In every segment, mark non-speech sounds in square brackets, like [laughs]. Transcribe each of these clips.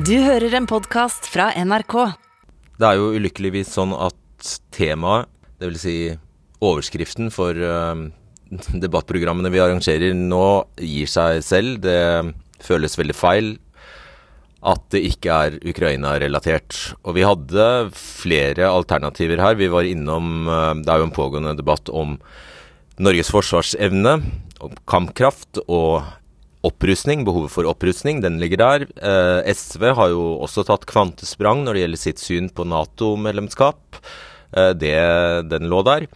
Du hører en podkast fra NRK. Det er jo ulykkeligvis sånn at temaet, dvs. Si overskriften for uh, debattprogrammene vi arrangerer nå, gir seg selv. Det føles veldig feil at det ikke er Ukraina-relatert. Og vi hadde flere alternativer her. Vi var innom uh, Det er jo en pågående debatt om Norges forsvarsevne, om kampkraft og opprustning, behovet for opprustning, den ligger der. Eh, SV har jo også tatt kvantesprang når det gjelder sitt syn på Nato-medlemskap. Eh, den lå der.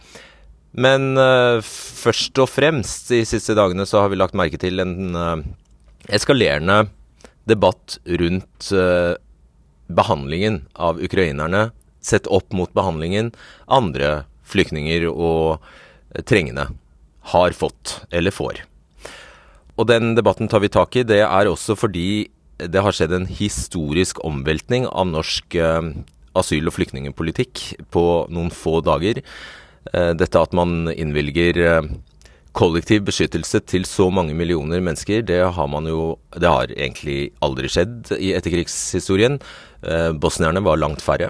Men eh, først og fremst de siste dagene så har vi lagt merke til en eh, eskalerende debatt rundt eh, behandlingen av ukrainerne sett opp mot behandlingen andre flyktninger og eh, trengende har fått eller får. Og den debatten tar vi tak i. Det er også fordi det har skjedd en historisk omveltning av norsk eh, asyl- og flyktningpolitikk på noen få dager. Eh, dette at man innvilger eh, kollektiv beskyttelse til så mange millioner mennesker, det har man jo Det har egentlig aldri skjedd i etterkrigshistorien. Bosnierne var langt færre.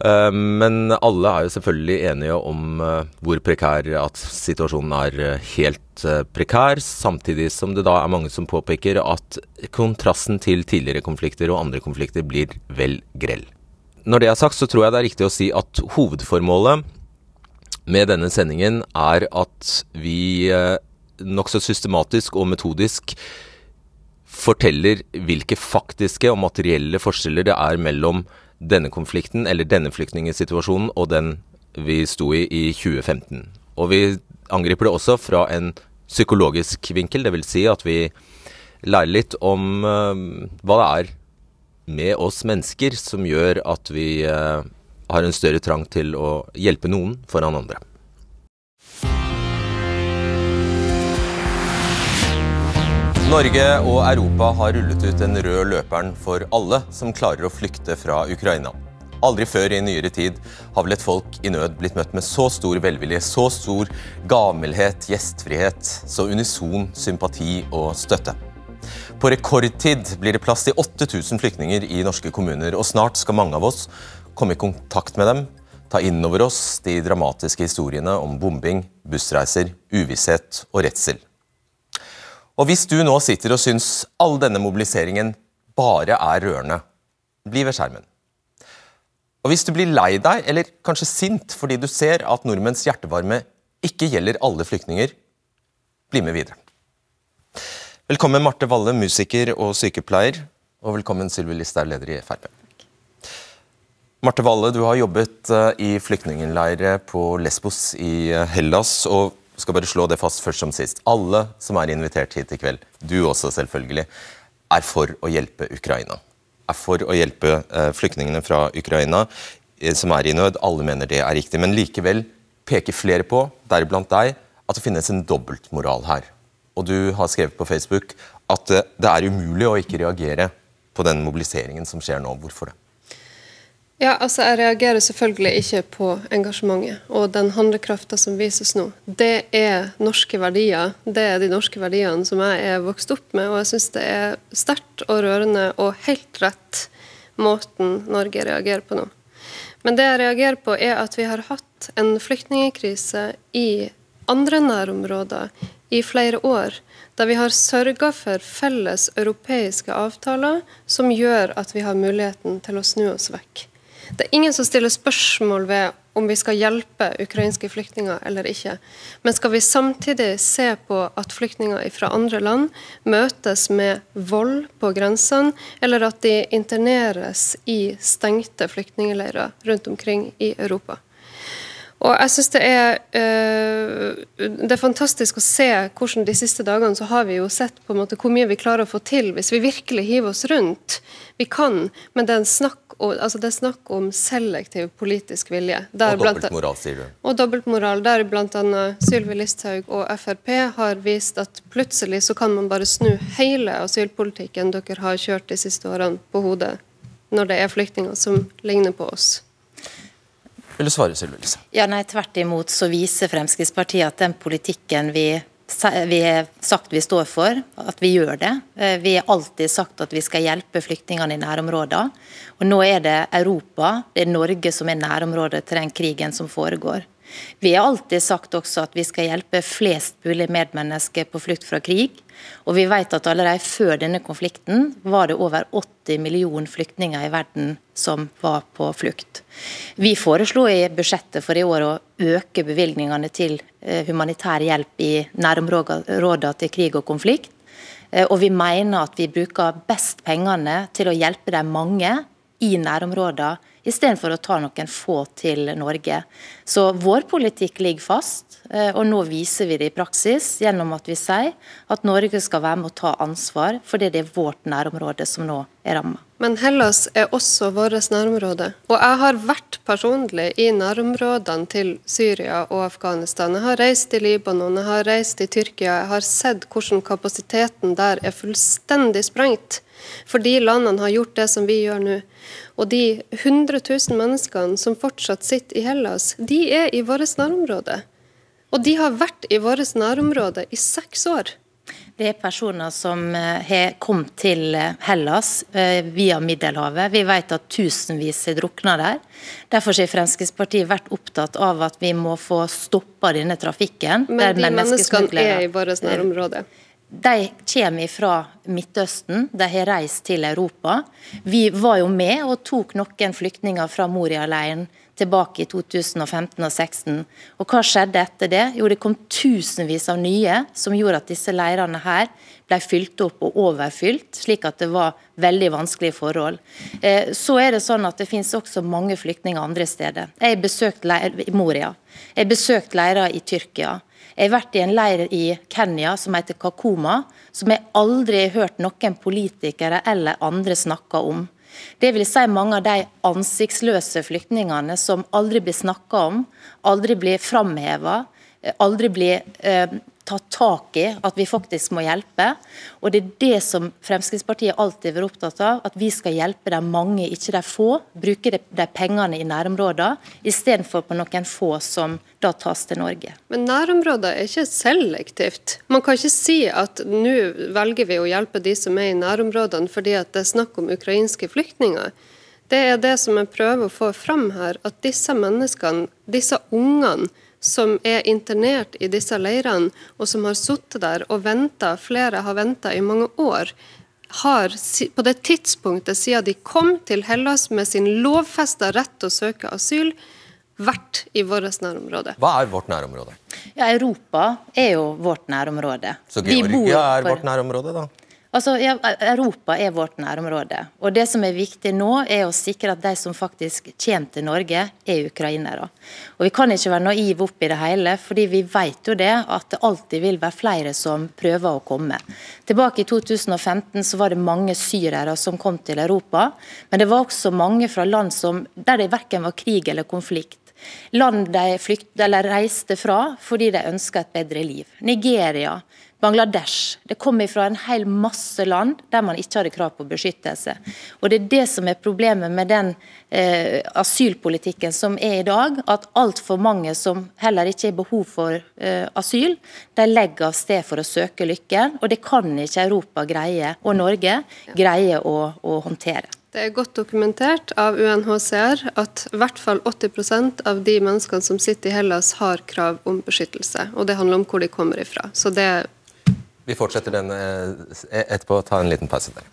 Eh, men alle er jo selvfølgelig enige om eh, hvor prekær at situasjonen er eh, helt prekær, samtidig som det da er mange som påpeker at kontrasten til tidligere konflikter og andre konflikter blir vel grell. Når det er sagt, så tror jeg det er riktig å si at hovedformålet med denne sendingen er at vi nokså systematisk og metodisk forteller hvilke faktiske og materielle forskjeller det er mellom denne konflikten, eller denne flyktningsituasjonen, og den vi sto i i 2015. Og vi angriper det også fra en psykologisk vinkel, dvs. Si at vi lærer litt om uh, hva det er med oss mennesker som gjør at vi uh, har en større trang til å hjelpe noen foran andre. Norge og Europa har rullet ut den røde løperen for alle som klarer å flykte fra Ukraina. Aldri før i nyere tid har vel et folk i nød blitt møtt med så stor velvilje, så stor gavmildhet, gjestfrihet, så unison sympati og støtte. På rekordtid blir det plass til 8000 flyktninger i norske kommuner, og snart skal mange av oss komme i kontakt med dem, ta inn over oss de dramatiske historiene om bombing, bussreiser, uvisshet og redsel. Og hvis du nå sitter og syns all denne mobiliseringen bare er rørende, bli ved skjermen. Og hvis du blir lei deg, eller kanskje sint fordi du ser at nordmenns hjertevarme ikke gjelder alle flyktninger, bli med videre. Velkommen Marte Valle, musiker og sykepleier. Og velkommen Sylvi Listhaug, leder i Frp. Marte Valle, du har jobbet eh, i flyktningleirer på Lesbos i eh, Hellas. og skal bare slå det fast først som sist. Alle som er invitert hit i kveld, du også selvfølgelig, er for å hjelpe Ukraina. Er for å hjelpe eh, flyktningene fra Ukraina eh, som er i nød. Alle mener det er riktig. Men likevel peker flere på, deriblant deg, at det finnes en dobbeltmoral her. Og du har skrevet på Facebook at eh, det er umulig å ikke reagere på den mobiliseringen som skjer nå. Hvorfor det? Ja, altså Jeg reagerer selvfølgelig ikke på engasjementet og den handlekrafta som vises nå. Det er norske verdier. Det er de norske verdiene som jeg er vokst opp med. Og jeg syns det er sterkt og rørende og helt rett måten Norge reagerer på nå. Men det jeg reagerer på, er at vi har hatt en flyktningkrise i andre nærområder i flere år. Der vi har sørga for felles europeiske avtaler som gjør at vi har muligheten til å snu oss vekk. Det er ingen som stiller spørsmål ved om vi skal hjelpe ukrainske flyktninger eller ikke. Men skal vi samtidig se på at flyktninger fra andre land møtes med vold på grensene, eller at de interneres i stengte flyktningleirer rundt omkring i Europa? Og jeg synes det er, uh, det er fantastisk å se hvordan de siste dagene så har vi jo sett på en måte hvor mye vi klarer å få til hvis vi virkelig hiver oss rundt. Vi kan, men det er, snakk, altså det er snakk om selektiv politisk vilje. Der og dobbeltmoral, sier du. Og dobbeltmoral, der bl.a. Sylvi Listhaug og Frp har vist at plutselig så kan man bare snu hele asylpolitikken dere har kjørt de siste årene, på hodet, når det er flyktninger som ligner på oss. Vil du svare, Sylvi Ja, nei, Tvert imot så viser Fremskrittspartiet at den politikken vi vi har sagt vi står for, at vi gjør det. Eh, vi har alltid sagt at vi skal hjelpe flyktningene i nærområdene. Og nå er det Europa, det er Norge som er nærområdet til den krigen som foregår. Vi har alltid sagt også at vi skal hjelpe flest mulig medmennesker på flukt fra krig. Og vi vet at allerede før denne konflikten var det over 80 millioner flyktninger i verden som var på flukt. Vi foreslo i budsjettet for i år å øke bevilgningene til eh, humanitær hjelp i nærområdene til krig og konflikt. Eh, og vi mener at vi bruker best pengene til å hjelpe de mange i nærområdene istedenfor å ta noen få til Norge. Så vår politikk ligger fast, eh, og nå viser vi det i praksis gjennom at vi sier at Norge skal være med å ta ansvar, fordi det er vårt nærområde som nå er rammet. Men Hellas er også vårt nærområde. Og jeg har vært personlig i nærområdene til Syria og Afghanistan. Jeg har reist til Libanon, jeg har reist til Tyrkia. Jeg har sett hvordan kapasiteten der er fullstendig sprengt. Fordi landene har gjort det som vi gjør nå. Og de 100 000 menneskene som fortsatt sitter i Hellas, de er i vårt nærområde. Og de har vært i vårt nærområde i seks år. Det er personer som eh, har kommet til eh, Hellas eh, via Middelhavet. Vi vet at tusenvis er drukna der. Derfor har Fremskrittspartiet vært opptatt av at vi må få stoppa denne trafikken. Men de menneskene er i vårt nærområde? De kommer fra Midtøsten, de har reist til Europa. Vi var jo med og tok noen flyktninger fra Moria-leiren tilbake i 2015 og 2016. Og hva skjedde etter det? Jo, det kom tusenvis av nye, som gjorde at disse leirene her ble fylt opp og overfylt, slik at det var veldig vanskelige forhold. Eh, så er det sånn at det finnes også mange flyktninger andre steder. Jeg har besøkt leir i Moria. Jeg har besøkt leirer i Tyrkia. Jeg har vært i en leir i Kenya som heter Kakuma, som jeg aldri har hørt noen politikere eller andre snakke om. Det vil si mange av de ansiktsløse flyktningene som aldri blir snakka om, aldri blir framheva, aldri blir eh, tatt tak i at vi faktisk må hjelpe. Og Det er det som Fremskrittspartiet alltid har vært opptatt av, at vi skal hjelpe de mange, ikke de få. Bruke de pengene i nærområdene, istedenfor på noen få som da tas til Norge. Men nærområder er ikke selektivt. Man kan ikke si at nå velger vi å hjelpe de som er i nærområdene fordi at det er snakk om ukrainske flyktninger. Det er det som jeg prøver å få fram her, at disse menneskene, disse ungene, som er internert i disse leirene, og som har sittet der og venta, flere har venta i mange år, har på det tidspunktet siden de kom til Hellas med sin lovfesta rett til å søke asyl, vært i vårt nærområde. Hva er vårt nærområde? Ja, Europa er jo vårt nærområde. Så Georgia er vårt nærområde, da? Altså, Europa er vårt nærområde. og Det som er viktig nå, er å sikre at de som faktisk kommer til Norge, er ukrainere. Og Vi kan ikke være naive opp i det hele, fordi vi vet jo det at det alltid vil være flere som prøver å komme. Tilbake i 2015 så var det mange syrere som kom til Europa, men det var også mange fra land som, der det verken var krig eller konflikt. Land de flykt, reiste fra fordi de ønska et bedre liv. Nigeria, Bangladesh. Det kommer fra en hel masse land der man ikke hadde krav på beskyttelse. Og Det er det som er problemet med den eh, asylpolitikken som er i dag. At altfor mange som heller ikke har behov for eh, asyl, de legger av sted for å søke lykken. Og det kan ikke Europa greie, og Norge greie å, å håndtere. Det er godt dokumentert av UNHCR at i hvert fall 80% av de menneskene som sitter i Hellas, har krav om beskyttelse. Og det handler om hvor de kommer ifra. Så det vi fortsetter den eh, etterpå. Ta en liten pause der.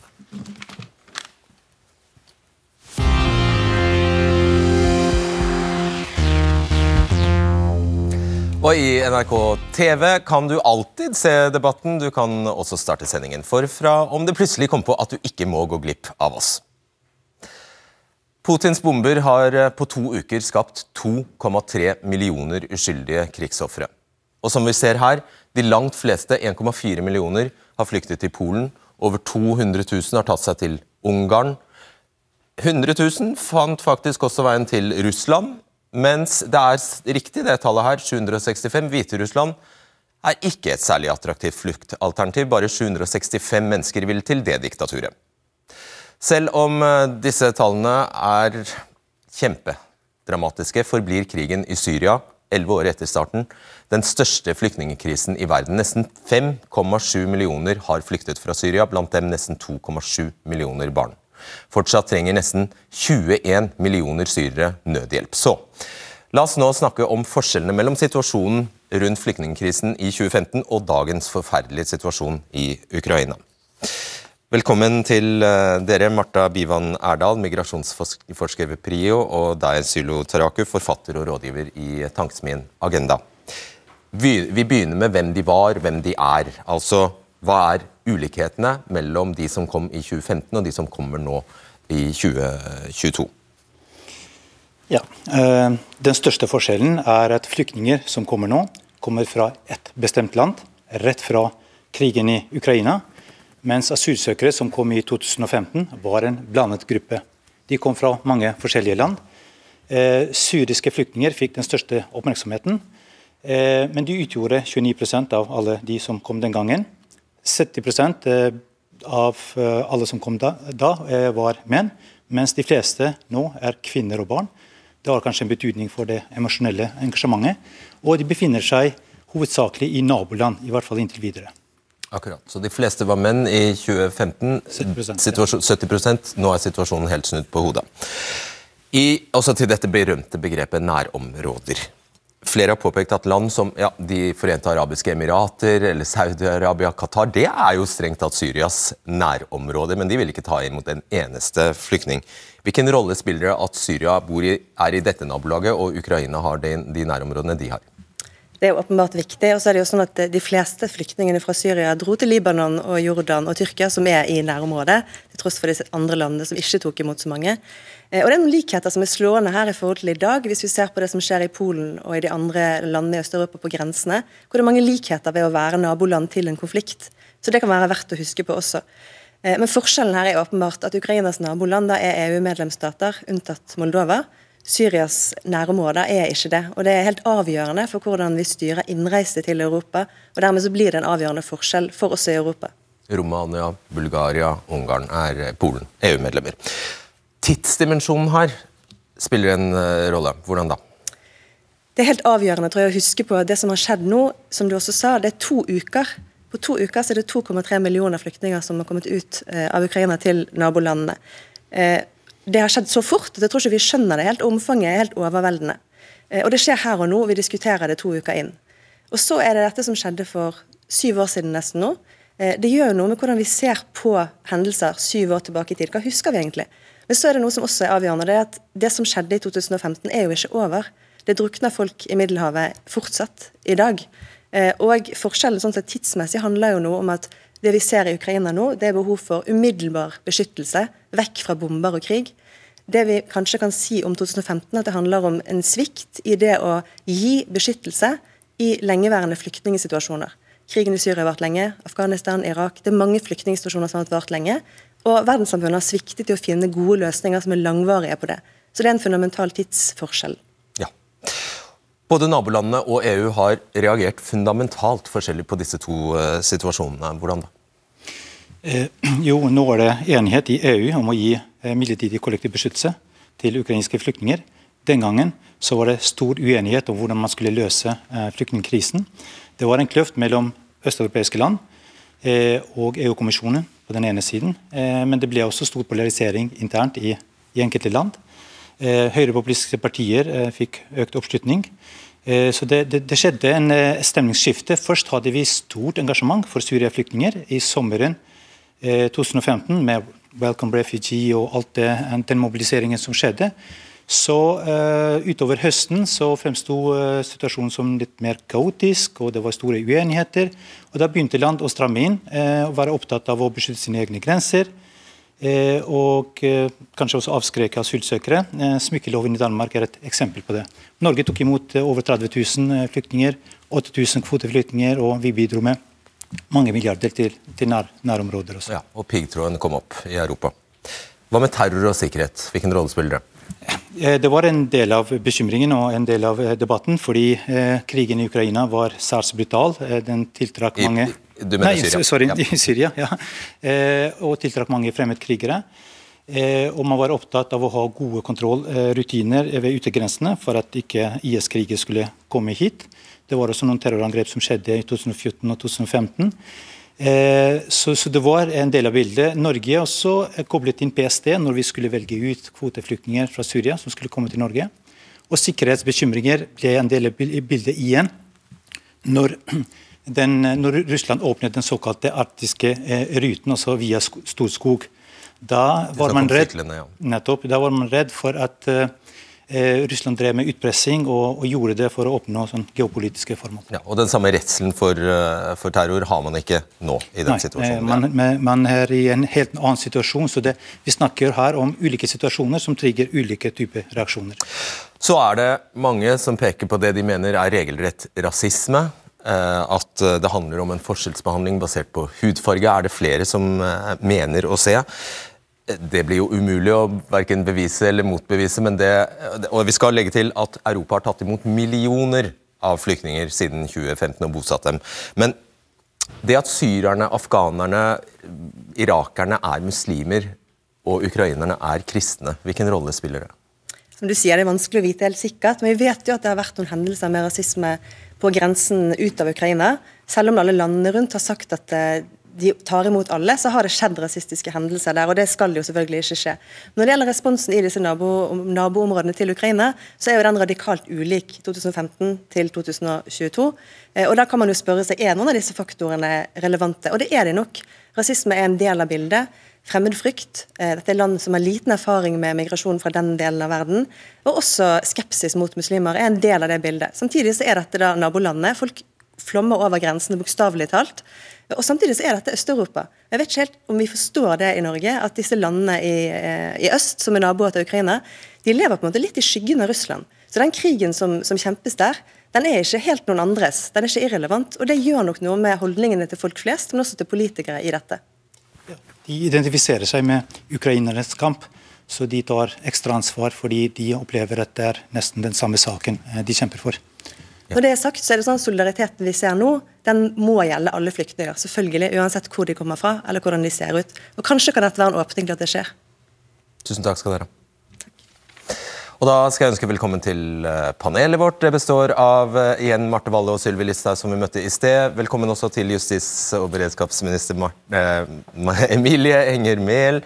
Og i NRK TV kan du alltid se debatten. Du kan også starte sendingen forfra om det plutselig kommer på at du ikke må gå glipp av oss. Putins bomber har eh, på to uker skapt 2,3 millioner uskyldige krigsofre. Og som vi ser her, de langt fleste, 1,4 millioner, har flyktet til Polen. Over 200 000 har tatt seg til Ungarn. 100 000 fant faktisk også veien til Russland. Mens det er riktig, det tallet her, 765. Hviterussland er ikke et særlig attraktivt fluktalternativ. Bare 765 mennesker vil til det diktaturet. Selv om eh, disse tallene er kjempedramatiske, forblir krigen i Syria elleve år etter starten, den største flyktningkrisen i verden. Nesten 5,7 millioner har flyktet fra Syria, blant dem nesten 2,7 millioner barn. Fortsatt trenger nesten 21 millioner syrere nødhjelp. Så la oss nå snakke om forskjellene mellom situasjonen rundt flyktningkrisen i 2015 og dagens forferdelige situasjon i Ukraina. Velkommen til eh, dere, Marta Bivan Erdal, migrasjonsforsker ved PRIO, og deg, Sylo Taraku, forfatter og rådgiver i Tankesmien Agenda. Vi, begynner med hvem de var, hvem de er. Altså, hva er ulikhetene mellom de som kom i 2015 og de som kommer nå i 2022? Ja, øh, Den største forskjellen er at flyktninger som kommer nå, kommer fra et bestemt land, rett fra krigen i Ukraina mens asylsøkere som kom i 2015 var en blandet gruppe. De kom fra mange forskjellige land. Eh, syriske flyktninger fikk den største oppmerksomheten. Eh, men de utgjorde 29% av alle de som kom den gangen. 70 eh, av eh, alle som kom da, da var menn, mens de fleste nå er kvinner og barn. Det har kanskje en betydning for det emosjonelle engasjementet. Og de befinner seg hovedsakelig i naboland, i hvert fall inntil videre. Akkurat. Så de fleste var menn i 2015. 70, 70 Nå er situasjonen helt snudd på hodet. I, også til dette berømte begrepet nærområder. Flere har påpekt at land som ja, De forente arabiske emirater eller Saudi-Arabia, Qatar, det er jo strengt tatt Syrias nærområde, men de vil ikke ta imot en eneste flyktning. Hvilken rolle spiller det at Syria i, er i dette nabolaget, og Ukraina har de, de nærområdene de har? Det er åpenbart viktig. og så er det jo sånn at De fleste flyktningene fra Syria dro til Libanon, og Jordan og Tyrkia, som er i nærområdet, til tross for disse andre landene som ikke tok imot så mange. Eh, og Det er noen likheter som er slående her i forhold til i dag, hvis vi ser på det som skjer i Polen og i de andre landene i Øst-Europa på grensene, hvor det er mange likheter ved å være naboland til en konflikt. Så det kan være verdt å huske på også. Eh, men forskjellen her er åpenbart at Ukrainas naboland er EU-medlemsstater, unntatt Moldova. Syrias nærområder er ikke det. Og det er helt avgjørende for hvordan vi styrer innreise til Europa. Og dermed så blir det en avgjørende forskjell for oss i Europa. Romania, Bulgaria, Ungarn er Polen EU-medlemmer. Tidsdimensjonen her spiller en eh, rolle. Hvordan da? Det er helt avgjørende tror jeg, å huske på det som har skjedd nå. Som du også sa, det er to uker. På to uker så er det 2,3 millioner flyktninger som har kommet ut eh, av Ukraina til nabolandene. Eh, det har skjedd så fort at jeg tror ikke vi skjønner det helt. Omfanget er helt overveldende. Og det skjer her og nå. Vi diskuterer det to uker inn. Og så er det dette som skjedde for syv år siden nesten nå. Det gjør jo noe med hvordan vi ser på hendelser syv år tilbake i tid. Hva husker vi egentlig? Men så er det noe som også er avgjørende. Det er at det som skjedde i 2015 er jo ikke over. Det drukner folk i Middelhavet fortsatt i dag. Eh, og forskjellen sånn sett tidsmessig handler jo noe om at det vi ser i Ukraina nå, det er behov for umiddelbar beskyttelse, vekk fra bomber og krig. Det vi kanskje kan si om 2015, at det handler om en svikt i det å gi beskyttelse i lengeværende flyktningsituasjoner. Krigen i Syria har vart lenge, Afghanistan, Irak. Det er mange flyktningsituasjoner som har vart lenge. Og verdenssamfunnet har sviktet i å finne gode løsninger som er langvarige på det. Så det er en fundamental tidsforskjell. Ja. Både nabolandene og EU har reagert fundamentalt forskjellig på disse to uh, situasjonene. Hvordan da? Eh, [clears throat] jo, nå er det enighet i EU om å gi eh, midlertidig kollektiv beskyttelse til ukrainske flyktninger. Den gangen så var det stor uenighet om hvordan man skulle løse eh, flyktningkrisen. Det var en kløft mellom østeuropeiske land eh, og EU-kommisjonen på den ene siden. Eh, men det ble også stor polarisering internt i, i enkelte land. Eh, høyrepopulistiske partier eh, fikk økt oppslutning. Så det, det, det, skjedde en stemningsskifte. Først hadde vi stort engasjement for Syria-flyktninger i sommeren 2015 med Welcome Refugee og alt det, den mobiliseringen som skjedde. Så uh, Utover høsten så fremsto uh, situasjonen som litt mer kaotisk, og det var store uenigheter. og Da begynte land å stramme inn uh, og være opptatt av å beskytte sine egne grenser. Eh, og eh, kanskje også avskrekke asylsøkere. Eh, smykkeloven i Danmark er et eksempel på det. Norge tok imot over 30 000 flyktninger, 8000 kvoteflyktninger, og vi bidro med mange milliarder til, til nær, nærområder også. Ja, og piggtråden kom opp i Europa. Hva med terror og sikkerhet? Hvilken rolle spiller det? Det var en del av bekymringen og en del av debatten, fordi eh, krigen i Ukraina var særs brutal. Den tiltrakk mange I, du mener Nei, Syria? Sorry, ja. [laughs] i Syria, ja. Eh, og tiltrakk mange fremmedkrigere. Eh, og man var opptatt av å ha gode kontrollrutiner ved utegrensene for at ikke IS-kriger skulle komme hit. Det var også noen terrorangrep som skjedde i 2014 og 2015. Eh, så, så, det var en del av bildet. Norge også koblet inn PST når vi skulle velge ut kvoteflyktninger fra Syria som skulle komme til Norge. Og sikkerhetsbekymringer ble en del av bildet igjen når, [clears throat] den, når Russland åpnet den såkalte arktiske eh, ruten, altså via Storskog. Da var, man redd, nettopp, da var man redd for at Eh, Russland drev med utpressing og, og, gjorde det for å oppnå sånn geopolitiske formål. Ja, og Den samme redselen for, uh, for, terror har man ikke nå? i den Nei, situasjonen? Nei, man, man, er i en helt annen situasjon. så det, Vi snakker her om ulike situasjoner som trigger ulike typer reaksjoner. Så er det mange som peker på det de mener er regelrett rasisme. Uh, at det handler om en forskjellsbehandling basert på hudfarge, er det flere som mener å se. Det blir jo umulig å verken bevise eller motbevise, men det, og vi skal legge til at Europa har tatt imot millioner av flyktninger siden 2015 og bosatt dem. Men det at syrerne, afghanerne, irakerne er muslimer og ukrainerne er kristne, hvilken rolle spiller det? Som du sier, Det er vanskelig å vite helt sikkert, men vi vet jo at det har vært noen hendelser med rasisme på grensen ut av Ukraina. Selv om alle landene rundt har sagt at eh, de tar imot alle, så har det skjedd rasistiske hendelser der. og Det skal jo selvfølgelig ikke skje. Når det gjelder responsen i disse nabo, naboområdene til Ukraina, så er jo den radikalt ulik 2015 til 2022. Eh, og Da kan man jo spørre seg er noen av disse faktorene relevante. Og det er de nok. Rasisme er en del av bildet. Fremmedfrykt. Eh, dette er land som har liten erfaring med migrasjon fra den delen av verden. Og også skepsis mot muslimer er en del av det bildet. Samtidig så er dette da nabolandet. Folk flommer over grensene, bokstavelig talt. Og Samtidig så er dette Øst-Europa. Jeg vet ikke helt om vi forstår det i Norge, at disse landene i, eh, i, øst, som er naboer til Ukraina, de lever på en måte litt i skyggen av Russland. Så den krigen som, som, kjempes der, den er ikke helt noen andres. Den er ikke irrelevant. Og det gjør nok noe med holdningene til folk flest, men også til politikere i dette. Ja, de identifiserer seg med ukrainernes kamp, så de tar ekstra ansvar fordi de opplever at det er nesten den samme saken eh, de kjemper for. Når det er sagt, så er det sånn at Solidariteten vi ser nå, den må gjelde alle flyktninger. selvfølgelig, Uansett hvor de kommer fra eller hvordan de ser ut. Og Kanskje kan dette være en åpning til at det skjer. Tusen takk skal dere ha. Og da skal jeg ønske velkommen til eh, panelet vårt. Det består av eh, igjen Marte Walle og Sylvi Listhaug, som vi møtte i sted. Velkommen også til justis- og beredskapsminister eh, [laughs] Emilie Enger Mehl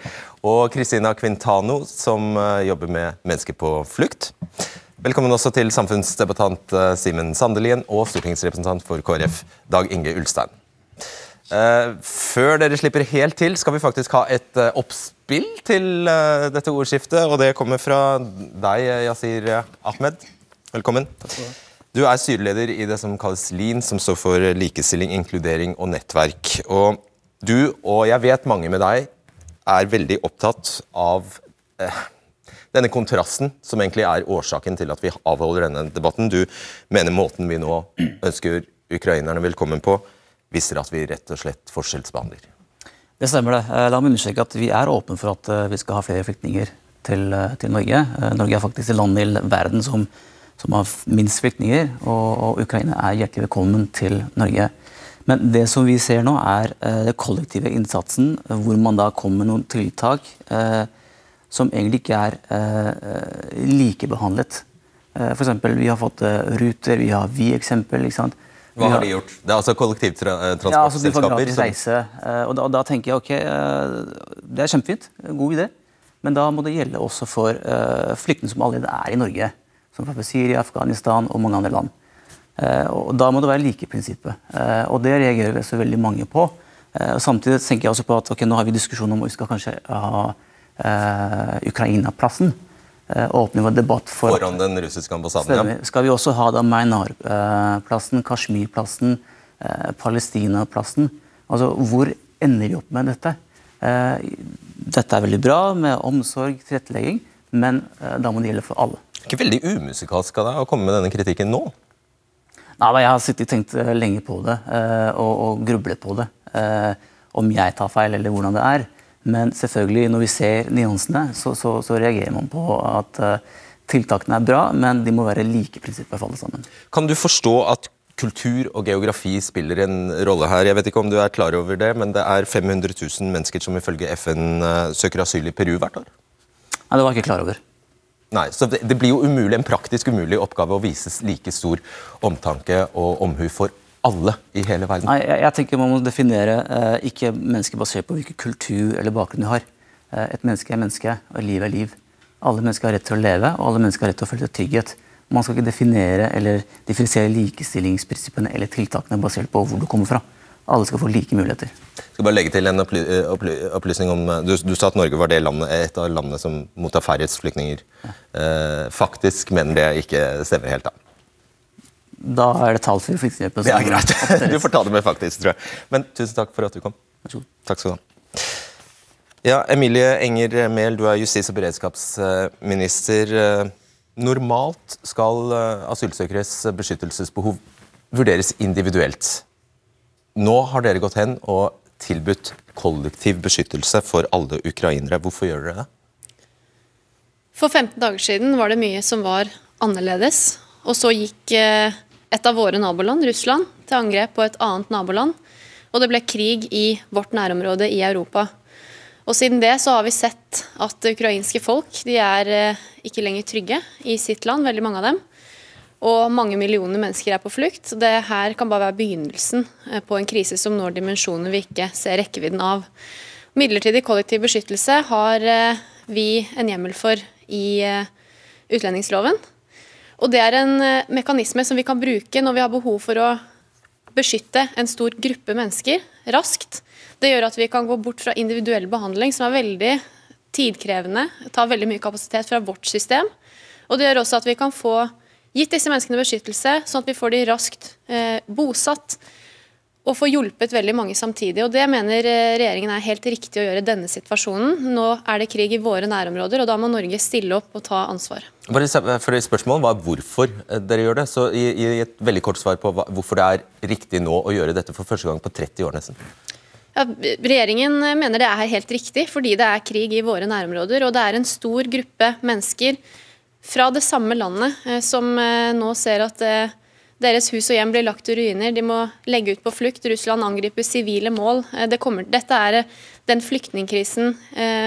og Kristina Quintano, som jobber med mennesker på flukt. Velkommen også til samfunnsdebattant eh, Simen Sandelien og stortingsrepresentant for KrF Dag Inge Ulstein. Uh, før dere slipper helt til, skal vi faktisk ha et uh, oppspill til dette ordskiftet. Og det kommer fra deg, Yasir Ahmed. Velkommen. Du er styreleder i det som kalles LIN, som står for likestilling, inkludering og nettverk. Og du, og jeg vet mange med deg, er veldig opptatt av denne kontrasten som egentlig er årsaken til at vi avholder denne debatten. Du mener måten vi nå ønsker ukrainerne velkommen på, viser at vi rett og slett forskjellsbehandler. Det stemmer det. Eh, la meg understreke at Vi er åpne for at eh, vi skal ha flere flyktninger til, eh, til Norge. Norge er faktisk det landet i verden som, som har minst flyktninger, og, og, Ukraina er hjertelig velkommen til Norge. Men det som vi ser nå, er den kollektive innsatsen, hvor man da kommer med noen tiltak. Eh, som egentlig ikke er eh, likebehandlet. Eh, F.eks. vi har fått eh, Ruter, vi har Vi-eksempel. Hva har de gjort? Det er altså kollektivtransportselskaper? Ja, altså de får gratis reise. Eh, og da, og da, tenker jeg ok, eh, det er kjempefint, god idé. Men da må det gjelde også for uh, flyktninger som allerede er i Norge. Som fra Syria, Afghanistan og mange andre land. Uh, og Da må det være likeprinsippet. Uh, og det reagerer så veldig mange på. Uh, samtidig tenker jeg også på at ok, nå har vi diskusjon om vi skal kanskje ha Ukraina-plassen. Uh, åpne vår debatt for Foran den russiske ambassaden? Ja. Skal vi også ha da Meinar-plassen, Kashmir-plassen, uh, Palestina-plassen? Altså, Hvor ender vi opp med dette? Dette er veldig bra med omsorg, tilrettelegging, men da må det gjelde for alle. Ikke veldig umusikalsk av deg å komme med denne kritikken nå? Nei, Jeg har sittet og tenkt lenge på det og, og grublet på det. Om jeg tar feil, eller hvordan det er. Men selvfølgelig, når vi ser nyansene, så, så, så reagerer man på at uh, tiltakene er bra, men de må være like prinsipper for alle sammen. Kan du forstå at kultur og geografi spiller en rolle her. Jeg vet ikke om du er klar over det, men det er 500 000 mennesker som ifølge FN eh, søker asyl i Peru hvert år. Nei, Det var jeg ikke klar over. Nei, så det, det blir jo umulig, en praktisk umulig oppgave å vise like stor omtanke og omhu for alle i hele verden. Nei, jeg, jeg tenker Man må definere eh, ikke mennesker basert på hvilken kultur eller bakgrunn du har. Eh, et menneske er menneske, og liv er liv. Alle mennesker har rett til å leve, og alle mennesker har rett til å føle trygghet. Man skal ikke definere eller differensiere likestillingsprinsippene eller tiltakene basert på hvor du kommer fra. Alle skal få like muligheter. Jeg skal bare legge til en opply eh, opply opplysning om eh, du, du, sa at Norge var landet, et av landene som mottar færrest flyktninger. Ja. Eh, faktisk mener det ikke stemmer helt, da. Da er det tall for flyktninghjelpen. Det er greit. Du får ta det med faktisk, tror jeg. Men tusen takk for at du kom. Takk skal du ha. Ja, Emilie Enger Mehl, du er justis- og beredskapsminister. Normalt skal eh, asylsøkeres beskyttelsesbehov vurderes individuelt. Nå har dere gått hen og tilbudt kollektiv beskyttelse for alle ukrainere. Hvorfor gjør dere det? For 15 dager siden var det mye som var annerledes. Og så gikk eh, et av våre naboland, Russland, til angrep på et annet naboland. Og det ble krig i vårt nærområde i Europa. Og Siden det så har vi sett at ukrainske folk de er eh, ikke lenger trygge i sitt land, veldig mange av dem. Og mange millioner mennesker er på flukt. Det her kan bare være begynnelsen eh, på en krise som når dimensjoner vi ikke ser rekkevidden av. Midlertidig kollektiv beskyttelse har eh, vi en hjemmel for i utlendingsloven. Og det er en mekanisme som vi kan bruke når vi har behov for å beskytte en stor gruppe mennesker raskt. Det gjør at vi kan gå bort fra individuell behandling, som er veldig tidkrevende, tar veldig mye kapasitet fra vårt system. Og det gjør også at vi kan få gitt disse menneskene beskyttelse, sånn at vi får de raskt eh, bosatt og få hjulpet veldig mange samtidig. Og Det mener eh, regjeringen er helt riktig å gjøre i denne situasjonen. Nå er det krig i våre nærområder, og da må Norge stille opp og ta ansvar. For Spørsmålet var hvorfor eh, dere gjør det. så i, i et veldig kort svar på hvorfor det er riktig nå å gjøre dette for første gang på 30 år nesten. Ja, regjeringen mener det er helt riktig, fordi det er krig i våre nærområder. Og det er en stor gruppe mennesker fra det samme landet eh, som nå ser at eh, deres hus og hjem blir lagt i ruiner. De må legge ut på flukt. Russland angriper sivile mål. Det kommer, dette er den flyktningkrisen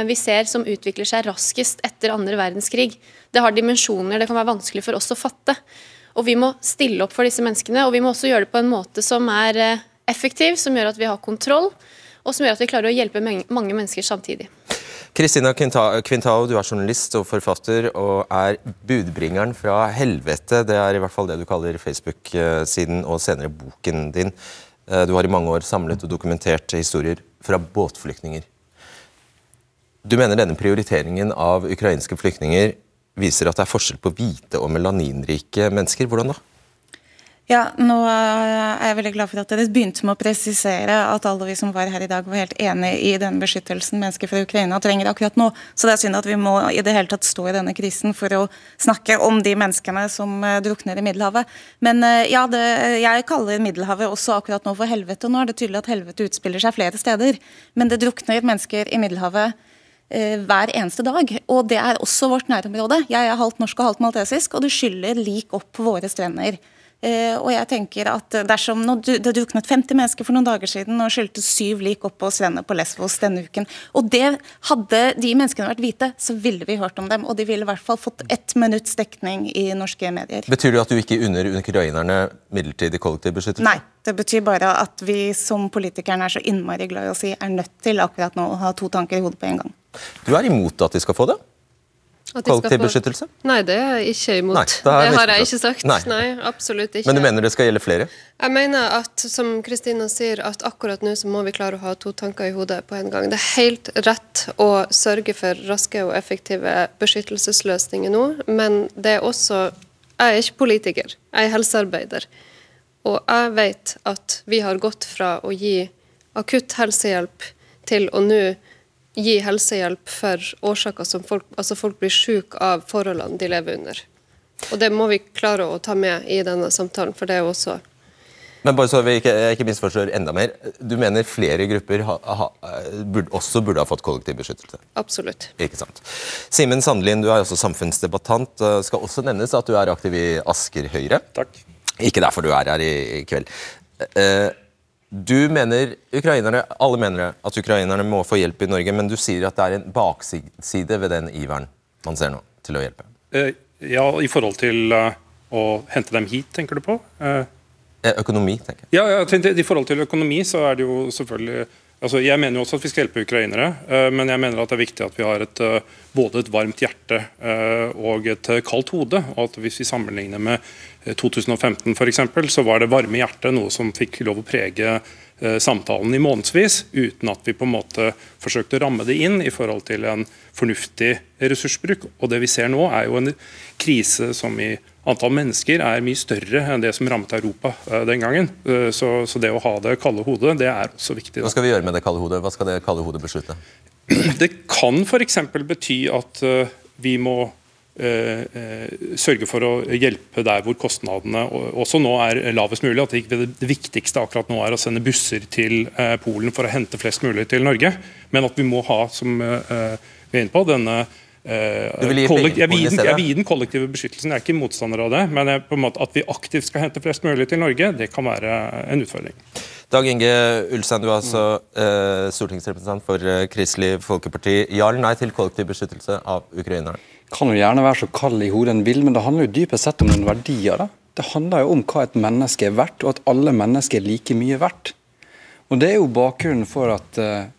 vi ser som utvikler seg raskest etter andre verdenskrig. Det har dimensjoner det kan være vanskelig for oss å fatte. Og Vi må stille opp for disse menneskene, og vi må også gjøre det på en måte som er effektiv, som gjør at vi har kontroll og som gjør at vi klarer å hjelpe mange mennesker samtidig. Kristina Quintao, du er journalist og forfatter og er budbringeren fra helvete. Det er i hvert fall det du kaller Facebook-siden og senere boken din. Eh, du har i mange år samlet og dokumentert historier fra båtflyktninger. Du mener denne prioriteringen av ukrainske flyktninger viser at det er forskjell på hvite og melaninrike mennesker. Hvordan da? Ja, nå er jeg veldig glad for at dere begynte med å presisere at alle vi som var her i dag var helt enig i den beskyttelsen mennesker fra Ukraina trenger akkurat nå. Så det er synd at vi må i det hele tatt stå i denne krisen for å snakke om de menneskene som eh, drukner i Middelhavet. Men eh, ja, det, jeg kaller Middelhavet også akkurat nå for helvete. Nå er det tydelig at helvete utspiller seg flere steder. Men det drukner mennesker i Middelhavet eh, hver eneste dag. Og det er også vårt nærområde. Jeg er halvt norsk og halvt maltesisk, og det skyller lik opp på våre strender. Eh, og jeg tenker at dersom Det duknet 50 mennesker for noen dager siden og skyldte syv lik opp på strendene på Lesvos denne uken. Og det Hadde de menneskene vært hvite, så ville vi hørt om dem. Og de ville i hvert fall fått ett minutts dekning i norske medier. Betyr det at du ikke unner ukrainerne midlertidig kollektiv beskyttelse? Nei, det betyr bare at vi som politikerne er så innmari glad i å si, er nødt til akkurat nå å ha to tanker i hodet på en gang. Du er imot at de skal få det? Kollektiv beskyttelse? Nei, det er jeg ikke imot. Nei, det, det har jeg ikke sagt. Nei. Nei. absolutt ikke. Men du mener det skal gjelde flere? Jeg mener at, som Kristina sier, at akkurat nå så må vi klare å ha to tanker i hodet på en gang. Det er helt rett å sørge for raske og effektive beskyttelsesløsninger nå, men det er også Jeg er ikke politiker, jeg er helsearbeider. Og jeg vet at vi har gått fra å gi akutt helsehjelp til å nå gi helsehjelp for årsaker som folk, altså folk blir syke av forholdene de lever under. Og Det må vi klare å ta med i denne samtalen, for det er jo også men bare så vi ikke, ikke misforstår enda mer, Du mener flere grupper ha, ha, burde, også burde ha fått kollektiv beskyttelse? Absolutt. Ikke sant. Simen Sandlin, du er også samfunnsdebattant. Skal også nevnes at du er aktiv i Asker Høyre. Takk. Ikke derfor du er her i, i kveld. Eh, du mener, ukrainere, Alle mener at ukrainerne må få hjelp i Norge, men du sier at det er en bakside ved den iveren man ser nå til å hjelpe? Eh, ja, i forhold til uh, å hente dem hit, tenker du på? Uh, økonomi, tenker jeg. Ja, ja, I forhold til økonomi så er det jo selvfølgelig Altså, jeg mener jo også at vi skal hjelpe ukrainere, uh, men jeg mener at det er viktig at vi har et, uh, både et varmt hjerte uh, og et kaldt hode. og at Hvis vi sammenligner med 2015 f.eks., så var det varme hjertet noe som fikk lov å prege samtalen i månedsvis, uten at vi på en måte forsøkte å ramme det inn i forhold til en fornuftig ressursbruk. Og Det vi ser nå, er jo en krise som i antall mennesker er mye større enn det som rammet Europa uh, den gangen. Uh, så, så, det å ha det kalde hodet, det er også viktig. Da. Hva skal vi gjøre med det kalde hodet? Hva skal det kalde hodet beslutte? [clears throat] Det kan f.eks. bety at uh, vi må sørge for å hjelpe der hvor kostnadene også nå er lavest mulig. At det, det viktigste akkurat nå er å sende busser til Polen for å hente flest mulig til Norge. Men at vi må ha, som vi er inne på, denne Eh, jeg, vil gi den kollektive beskyttelsen, jeg er ikke motstander av det. Men jeg, måte, at vi aktivt skal hente flest mulig til Norge, det kan være en utfordring. Dag Inge Ulstein, du er altså mm. stortingsrepresentant for eh, Kristelig Folkeparti. Ja eller nei til kollektiv beskyttelse av ukrainerne? Kan jo gjerne være så kald i hodet en vil, men det handler jo dypest sett om noen verdier. da. Det handler jo om hva et menneske er verdt, og at alle mennesker er like mye verdt. Og Det er jo bakgrunnen for at eh,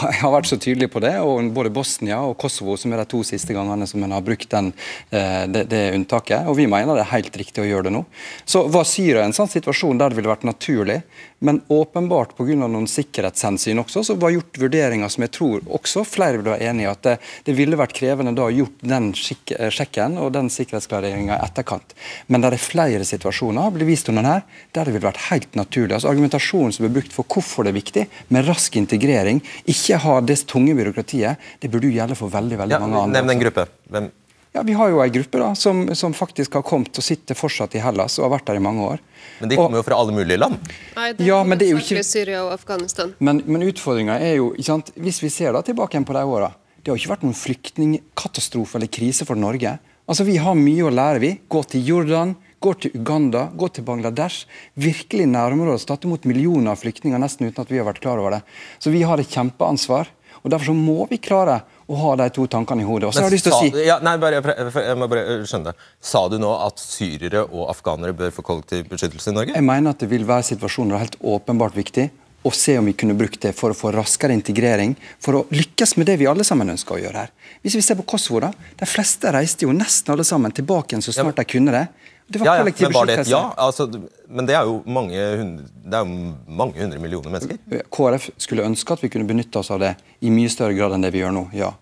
[laughs] KrF har vært så tydelig på det, og både Bosnia og Kosovo, som er de to siste gangene som en har brukt den, eh, det, det, unntaket. Og vi mener det er helt riktig å gjøre det nå. Så var Syria en sånn situasjon der det ville vært naturlig, men åpenbart pga. noen sikkerhetshensyn også, så var gjort vurderinger som jeg tror også flere vil være enig i, at det, det, ville vært krevende da gjort den eh, sjekken og den sikkerhetsklareringa i etterkant. Men det er flere situasjoner blir vist under her, der det ville vært helt naturlig. Altså Argumentasjonen som er brukt for hvorfor det er viktig med rask integrering, ikke ha det tunge byråkratiet, det burde jo gjelde for veldig veldig ja, mange andre. Nevn en gruppe. Hvem? Ja, Vi har jo en gruppe da, som, som, faktisk har kommet og sitter fortsatt i Hellas og har vært der i mange år. Men de kommer jo fra alle mulige land? Nei, det ja, men det er jo ikke... Syria og Afghanistan. Men, men utfordringa er jo ikke sant? Hvis vi ser da tilbake igjen på de åra Det har ikke vært noen flyktningkatastrofe eller krise for Norge. Altså, Vi har mye å lære. vi. Gå til Jordan, gå til Uganda, gå til Bangladesh. Virkelig nærområder. Tatt imot millioner av flyktninger nesten uten at vi har vært klar over det. Så vi har et kjempeansvar. og Derfor så må vi klare å ha de to tankene i hodet. Og så har jeg lyst til å si... Ja, nei, bare, jeg må bare skjønne det. Sa du nå at syrere og afghanere bør få kollektiv beskyttelse i Norge? Jeg mener at det vil være situasjoner det er helt åpenbart viktig å se om vi kunne brukt det for å få raskere integrering, for å lykkes med det vi alle sammen ønsker å gjøre her. Hvis vi ser på Kosovo, da. De fleste reiste jo nesten alle sammen tilbake igjen så snart de kunne det. Det var ja, ja, men var det et ja? Altså, men det er, jo mange hundre, mange hundre millioner mennesker. KrF skulle ønske at vi kunne benytte oss av det i mye større grad enn det vi gjør nå. ja.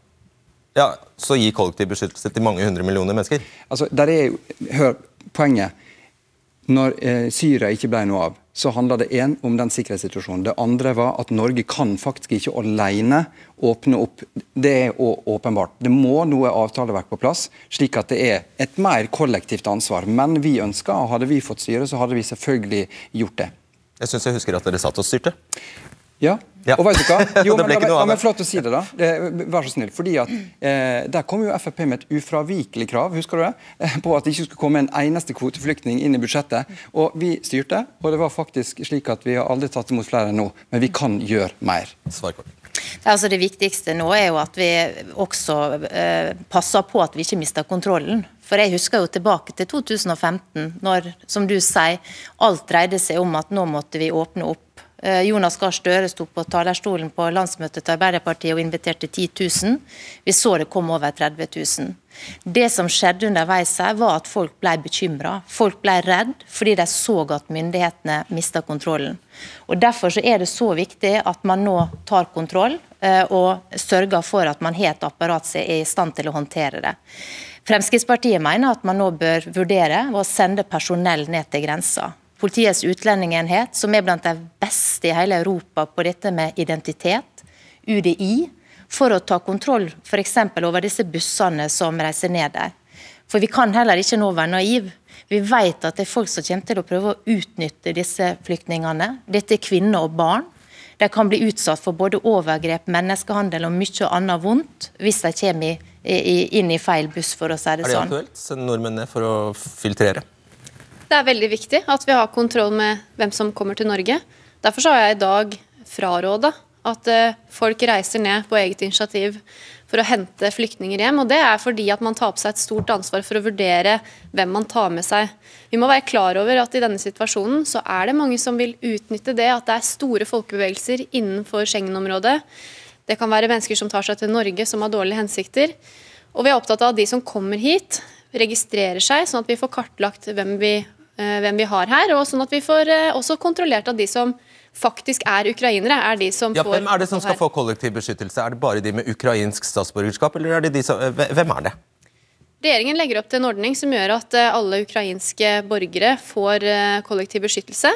Ja, Så gi kollektiv beskyttelse til mange hundre millioner mennesker? Altså, der er jo, hør, Poenget når eh, Syria ikke ble noe av, så handla det én om den sikkerhetssituasjonen. Det andre var at Norge kan faktisk ikke alene åpne opp. Det er åpenbart. Det må noe avtaleverk på plass, slik at det er et mer kollektivt ansvar. Men vi ønska, og hadde vi fått styre, så hadde vi selvfølgelig gjort det. Jeg syns jeg husker at dere satt og styrte. Ja. Ja. Og vet du hva? [laughs] Jo, men, la, meg flott å si det, da. Vær så snill. Fordi at eh, Der kom jo Frp med et ufravikelig krav husker du det? Eh, på at det ikke skulle komme en eneste kvoteflyktning inn i budsjettet. Og Vi styrte, og det var faktisk slik at vi har aldri tatt imot flere enn nå. Men vi kan gjøre mer. Altså det viktigste nå er jo at vi også eh, passer på at vi ikke mister kontrollen. For jeg husker jo tilbake til 2015, når som du sier, alt dreide seg om at nå måtte vi åpne opp Jonas Gahr Støre sto på talerstolen på landsmøtet til Arbeiderpartiet og inviterte 10 000. Vi så det kom over 30 000. Det som skjedde underveis her, var at folk ble bekymra. Folk ble redd fordi de så at myndighetene mista kontrollen. Og Derfor så er det så viktig at man nå tar kontroll eh, og sørger for at man har et apparat som er i stand til å håndtere det. Fremskrittspartiet mener at man nå bør vurdere å sende personell ned til grensa. Politiets utlendingsenhet, som er blant de beste i hele Europa på dette med identitet, UDI, for å ta kontroll f.eks. over disse bussene som reiser ned der. For vi kan heller ikke nå være naive. Vi vet at det er folk som kommer til å prøve å utnytte disse flyktningene. Dette er kvinner og barn. De kan bli utsatt for både overgrep, menneskehandel og mye annet vondt hvis de kommer inn i feil buss, for å si det sånn. Er det sånn. aktuelt? Sende nordmennene for å filtrere? Det er veldig viktig at vi har kontroll med hvem som kommer til Norge. Derfor har jeg i dag fraråda at eh, folk reiser ned på eget initiativ for å hente flyktninger hjem. og Det er fordi at man tar på seg et stort ansvar for å vurdere hvem man tar med seg. Vi må være klar over at i denne situasjonen så er det mange som vil utnytte det at det er store folkebevegelser innenfor Schengen-området. Det kan være mennesker som tar seg til Norge som har dårlige hensikter. Og vi er opptatt av at de som kommer hit, registrerer seg, sånn at vi får kartlagt hvem vi, hvem vi har her. Og sånn at vi får eh, også kontrollert at de som faktisk er ukrainere, er de som ja, får Hvem er det som skal få kollektiv beskyttelse? Er det bare de med ukrainsk statsborgerskap, eller er det de som eh, Hvem er det? Regjeringen legger opp til en ordning som gjør at eh, alle ukrainske borgere får eh, kollektiv beskyttelse.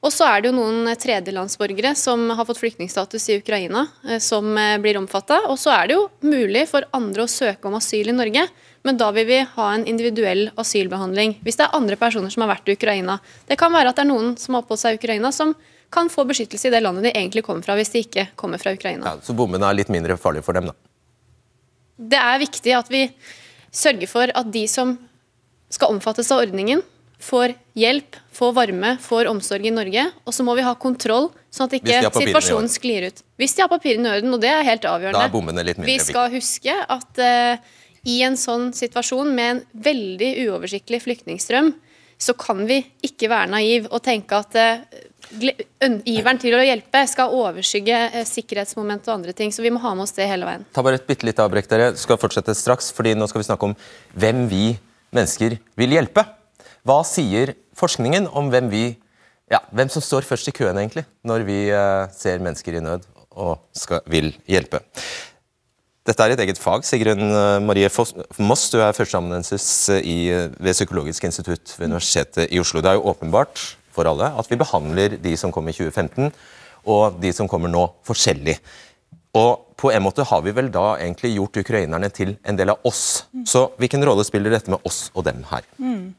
Og så er det jo noen tredjelandsborgere som har fått flyktningstatus i Ukraina, som blir omfatta. Og så er det jo mulig for andre å søke om asyl i Norge, men da vil vi ha en individuell asylbehandling. Hvis det er andre personer som har vært i Ukraina. Det kan være at det er noen som har oppholdt seg i Ukraina, som kan få beskyttelse i det landet de egentlig kommer fra, hvis de ikke kommer fra Ukraina. Ja, så bommene er litt mindre farlige for dem, da? Det er viktig at vi sørger for at de som skal omfattes av ordningen, får hjelp, får varme, får omsorg i Norge. Og så må vi ha kontroll, sånn at ikke situasjonen sklir ut. Hvis de har papirene i orden, og det er helt avgjørende. Da er bommene litt mindre Vi skal huske at uh, i en sånn situasjon med en veldig uoversiktlig flyktningstrøm, så kan vi ikke være naiv og tenke at uh, iveren til å hjelpe skal overskygge eh, sikkerhetsmoment og andre ting. Så vi må ha med oss det hele veien. Ta bare et bitte lite avbrekk, dere. Skal fortsette straks, fordi nå skal vi snakke om hvem vi mennesker vil hjelpe. Hva sier forskningen om hvem vi ja, hvem som står først i køen, egentlig, når vi uh, ser mennesker i nød og skal, vil hjelpe? Dette er et eget fag. Sigrun eh, Marie Moss, du er førsteamanuensis ved Psykologisk institutt ved Universitetet i Oslo. Det er jo åpenbart for alle at vi behandler de som kom i 2015 og de som kommer nå, forskjellig. Og på en måte har vi vel da egentlig gjort ukrainerne til en del av oss. Så hvilken rolle spiller dette med oss og dem her? Mm.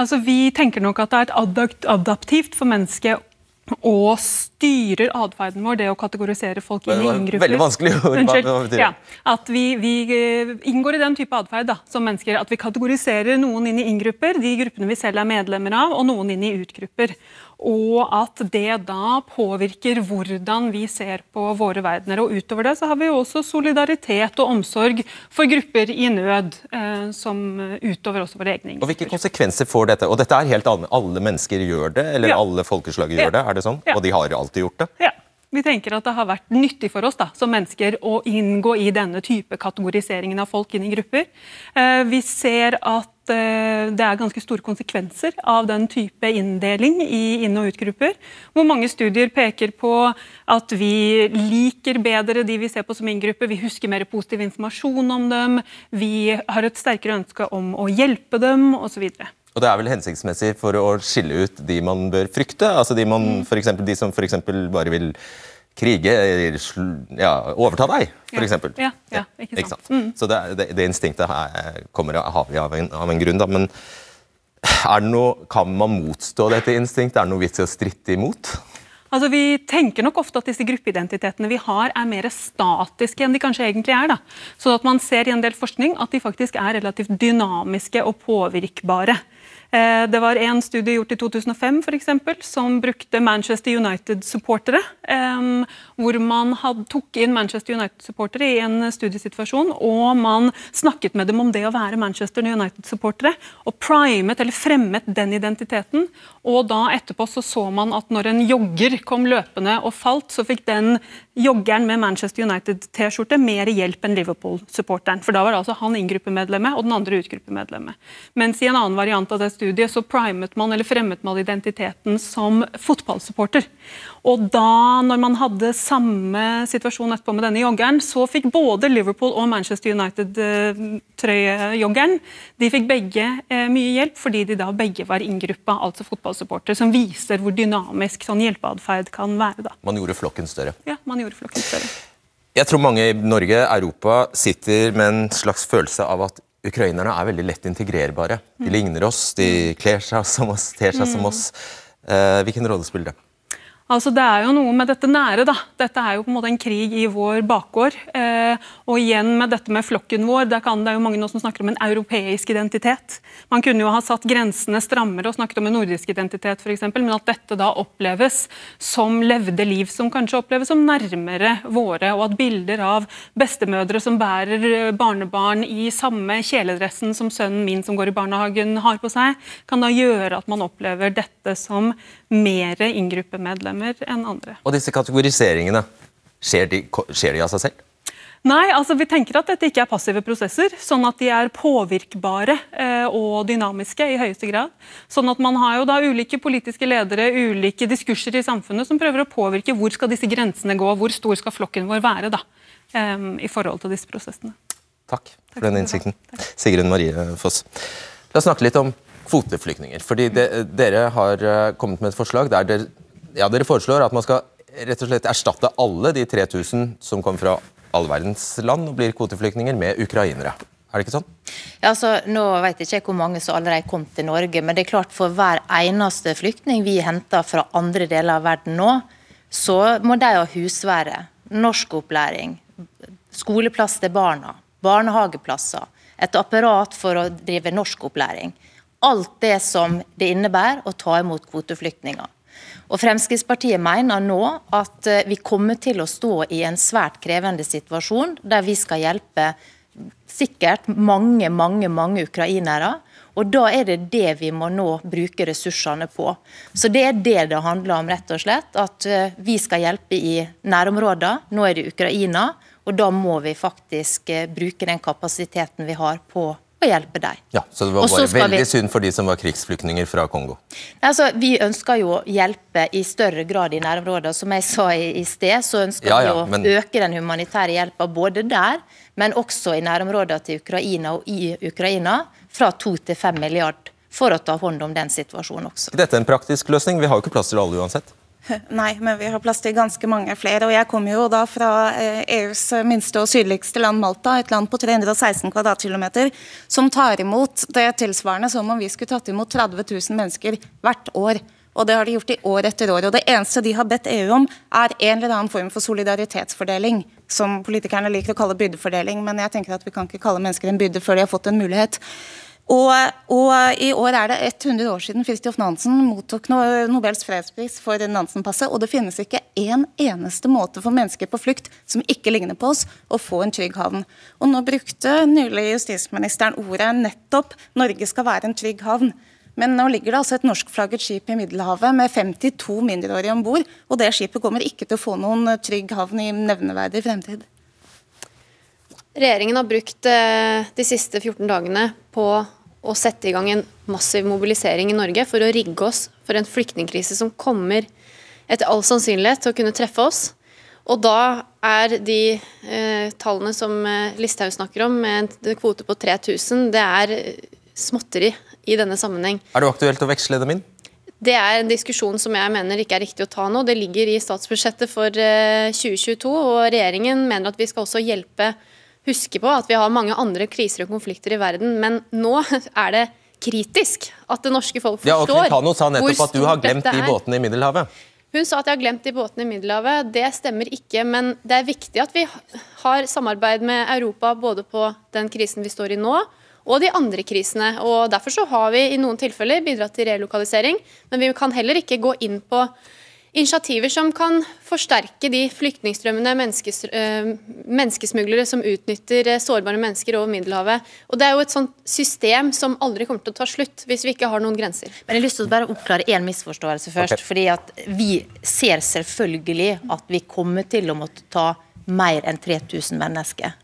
Altså, vi tenker nok at det er et adaptivt for mennesket og styrer atferden vår, det å kategorisere folk inn i inngrupper. Veldig vanskelig ord. Hva, hva betyr det? Ja, at vi, vi, eh, inngår i den type atferd som mennesker. At vi kategoriserer noen inn i inngrupper, de gruppene vi selv er medlemmer av, og noen inn i utgrupper og at det da påvirker hvordan vi ser på våre verdener. Og Utover det så har vi jo også solidaritet og omsorg for grupper i nød, eh, som utover også våre egne Og Hvilke konsekvenser får dette? Og dette er helt annet. Alle mennesker gjør det, eller ja. alle folkeslag gjør ja. det? er det sånn? Ja. Og de har alltid gjort det? Ja. Vi tenker at det har vært nyttig for oss da, som mennesker å inngå i denne type kategoriseringen av folk inn i grupper. Eh, vi ser at det er ganske store konsekvenser av den type inndeling i inn- og utgrupper. Hvor mange studier peker på at vi liker bedre de vi ser på som inngrupper. Vi husker mer positiv informasjon om dem. Vi har et sterkere ønske om å hjelpe dem osv. Og Det er vel hensiktsmessig for å skille ut de man bør frykte? altså De, man, mm. for eksempel, de som f.eks. bare vil krige, ja, overta deg, f.eks. Ja, ja, ja, ikke sant. Mm. Så det, det, det, instinktet her kommer har vi av en, av en grunn. da, men er det noe, Kan man motstå dette instinktet? Er det noe vits i å stritte imot? Altså, Vi tenker nok ofte at disse gruppeidentitetene vi har, er mer statiske enn de kanskje egentlig er. da. Så at man ser i en del forskning at de faktisk er relativt dynamiske og påvirkbare. Eh, det var en studie gjort i 2005 for eksempel, som brukte Manchester United-supportere. Hvor man tok inn Manchester United-supportere i en studiesituasjon, og man snakket med dem om det å være Manchester United-supportere, og primet eller fremmet den identiteten. Og da etterpå så, så man at når en jogger kom løpende og falt, så fikk den joggeren med Manchester United-T-skjorte mer hjelp enn Liverpool-supporteren. For da var altså han inngruppemedlemmet og den andre utgruppemedlemmet. Mens i en annen variant av det studiet så primet man eller fremmet man identiteten som fotballsupporter. Og da, når man hadde samme situasjon etterpå med denne joggeren, så fikk både Liverpool og Manchester United-trøyejoggeren de fikk begge eh, mye hjelp, fordi de da begge var inngruppa, altså fotballsupporter, som viser hvor dynamisk sånn hjelpeatferd kan være. da. Man gjorde flokken større. Ja, man gjorde flokken større. Jeg tror mange i Norge, Europa, sitter med en slags følelse av at ukrainerne er veldig lett integrerbare. De mm. ligner oss, de kler seg som oss, ter seg som mm. oss. Eh, hvilken rolle spiller det? Altså, det er jo noe med dette nære. da. Dette er jo på en måte en krig i vår bakgård. Eh, og igjen med dette med flokken vår. Det, kan, det er jo mange nå som snakker om en europeisk identitet. Man kunne jo ha satt grensene strammere og snakket om en nordisk identitet f.eks., men at dette da oppleves som levde liv som kanskje oppleves som nærmere våre, og at bilder av bestemødre som bærer barnebarn i samme kjeledressen som sønnen min som går i barnehagen har på seg, kan da gjøre at man opplever dette som mer inngruppemedlemmer enn andre. Og disse kategoriseringene, skjer de, skjer de av seg selv? Nei, altså vi tenker at dette ikke er passive prosesser, sånn at de er påvirkbare eh, og dynamiske i høyeste grad. Sånn at man har jo da ulike politiske ledere, ulike diskurser i samfunnet som prøver å påvirke hvor skal disse grensene gå, hvor stor skal flokken vår være da, eh, i forhold til disse prosessene. Takk for den innsikten. Sigrun Marie Foss. La oss snakke litt om kvoteflyktninger. Fordi de, Dere har eh, kommet med et forslag der dere, ja, dere foreslår at man skal rett og slett erstatte alle de 3000 som kommer fra all verdens land og blir kvoteflyktninger, med ukrainere. Er det ikke sånn? Ja, altså, nå vet jeg ikke hvor mange som allerede kom til Norge, men det er klart for hver eneste flyktning vi henter fra andre deler av verden nå, så må de ha husvære, norskopplæring, skoleplass til barna, barnehageplasser, et apparat for å drive norskopplæring alt det som det innebærer å ta imot kvoteflyktninger. Og Fremskrittspartiet mener nå at eh, vi kommer til å stå i en svært krevende situasjon, der vi skal hjelpe sikkert mange, mange, mange ukrainere. Og Da er det det vi må nå bruke ressursene på. Så Det er det det handler om, rett og slett. At eh, vi skal hjelpe i nærområder. Nå er det Ukraina. Og da må vi faktisk eh, bruke den kapasiteten vi har på og hjelpe dem. Ja, Så det var bare veldig vi... synd for de som var krigsflyktninger fra Kongo? Altså, Vi ønsker jo å hjelpe i større grad i nærområdene. Som jeg sa i, i sted, så ønsker ja, ja, vi å men... øke den humanitære hjelpa både der, men også i nærområdene til Ukraina og i Ukraina, fra 2 til 5 milliard for å ta hånd om den situasjonen også. Dette er en praktisk løsning? Vi har jo ikke plass til alle uansett? [laughs] Nei, men vi har plass til ganske mange flere. og Jeg kommer jo da fra EUs eh, e minste og sydligste land, Malta. Et land på 316 kvadratkilometer, som tar imot det tilsvarende som om vi skulle tatt imot 30 000 mennesker hvert år. Og det har de gjort i år etter år. Og det eneste de har bedt EU om, er en eller annen form for solidaritetsfordeling. Som politikerne liker å kalle byrdefordeling. Men jeg tenker at vi kan ikke kalle mennesker en byrde før de har fått en mulighet. Og, og, I år er det 100 år siden Fridtjof Nansen mottok Nobels fredspris for Nansen-passet. Og det finnes ikke en eneste måte for mennesker på flukt som ikke ligner på oss, å få en trygg havn. Og Nå brukte nylig justisministeren ordet nettopp 'Norge skal være en trygg havn'. Men nå ligger det altså et norskflagget skip i Middelhavet med 52 mindreårige om bord. Og det skipet kommer ikke til å få noen trygg havn i nevneverdig fremtid. Regjeringen har brukt eh, de siste 14 dagene på å sette i gang en massiv mobilisering i Norge for å rigge oss for en flyktningkrise som kommer etter all sannsynlighet til å kunne treffe oss. Og da er de eh, tallene som eh, Listhaug snakker om, med en kvote på 3000, det er småtteri i denne sammenheng. Er det aktuelt å veksle dem inn? Det er en diskusjon som jeg mener ikke er riktig å ta nå. Det ligger i statsbudsjettet for 2022, eh, og regjeringen mener at vi skal også hjelpe huske på at vi har mange andre kriser og konflikter i verden, men nå er det kritisk at det norske folk forstår ja, og Quintano sa nettopp at du har glemt de båtene i Middelhavet. Hun sa at jeg har glemt de båtene i Middelhavet. Det stemmer ikke, men det er viktig at vi har samarbeid med Europa både på den krisen vi står i nå, og de andre krisene. Og Derfor så har vi i noen tilfeller bidratt til relokalisering, men vi kan heller ikke gå inn på initiativer som kan forsterke de flyktningstrømmene, menneskes, øh, menneskesmuglere som utnytter øh, sårbare mennesker over Middelhavet. Og Det er jo et sånt system som aldri kommer til å ta slutt hvis vi ikke har noen grenser. Men jeg har lyst til å bare oppklare én misforståelse først. Okay. fordi at Vi ser selvfølgelig at vi kommer til å måtte ta mer enn 3000 mennesker.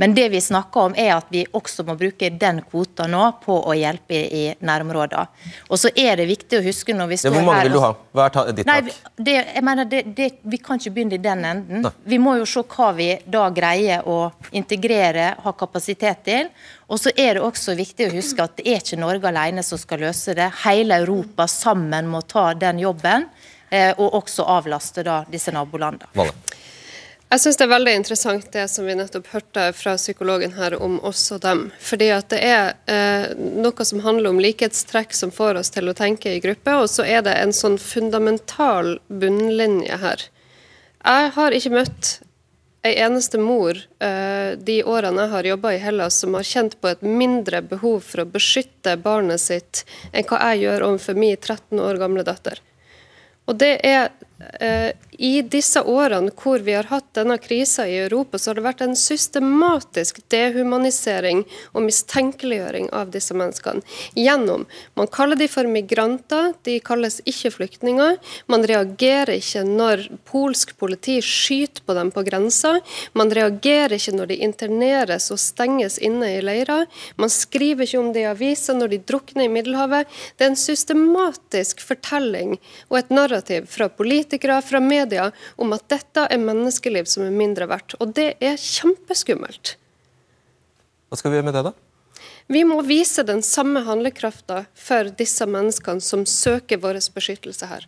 Men det vi snakker om er at vi også må bruke den kvota nå på å hjelpe i, nærområder. Og så er det viktig å huske når vi står her Hvor mange vil du ha? Hva er ditt tak? Det, jeg mener, det, det, vi kan ikke begynne i den enden. Nei. Vi må jo se hva vi da greier å integrere, ha kapasitet til. Og så er det også viktig å huske at det er ikke Norge alene som skal løse det. Hele Europa sammen må ta den jobben, eh, og også avlaste da disse nabolandene. Jeg syns det er veldig interessant det som vi nettopp hørte fra psykologen her om oss og dem. Fordi at det er eh, noe som handler om likhetstrekk som får oss til å tenke i gruppe, og så er det en sånn fundamental bunnlinje her. Jeg har ikke møtt ei eneste mor eh, de årene jeg har jobba i Hellas som har kjent på et mindre behov for å beskytte barnet sitt enn hva jeg gjør overfor min 13 år gamle datter. Og det er eh, I disse årene hvor vi har hatt denne krisa i Europa, så har det vært en systematisk dehumanisering og mistenkeliggjøring av disse menneskene. Gjennom Man kaller de for migranter, de kalles ikke flyktninger. Man reagerer ikke når polsk politi skyter på dem på grensa. Man reagerer ikke når de interneres og stenges inne i leirer. Man skriver ikke om det i aviser når de drukner i Middelhavet. Det er en systematisk fortelling og et narrativ fra politikere, fra media, om at dette er menneskeliv som er mindre verdt. Og det er kjempeskummelt. Hva skal vi gjøre med det, da? Vi må vise den samme handlekrafta for disse menneskene som søker vår beskyttelse her.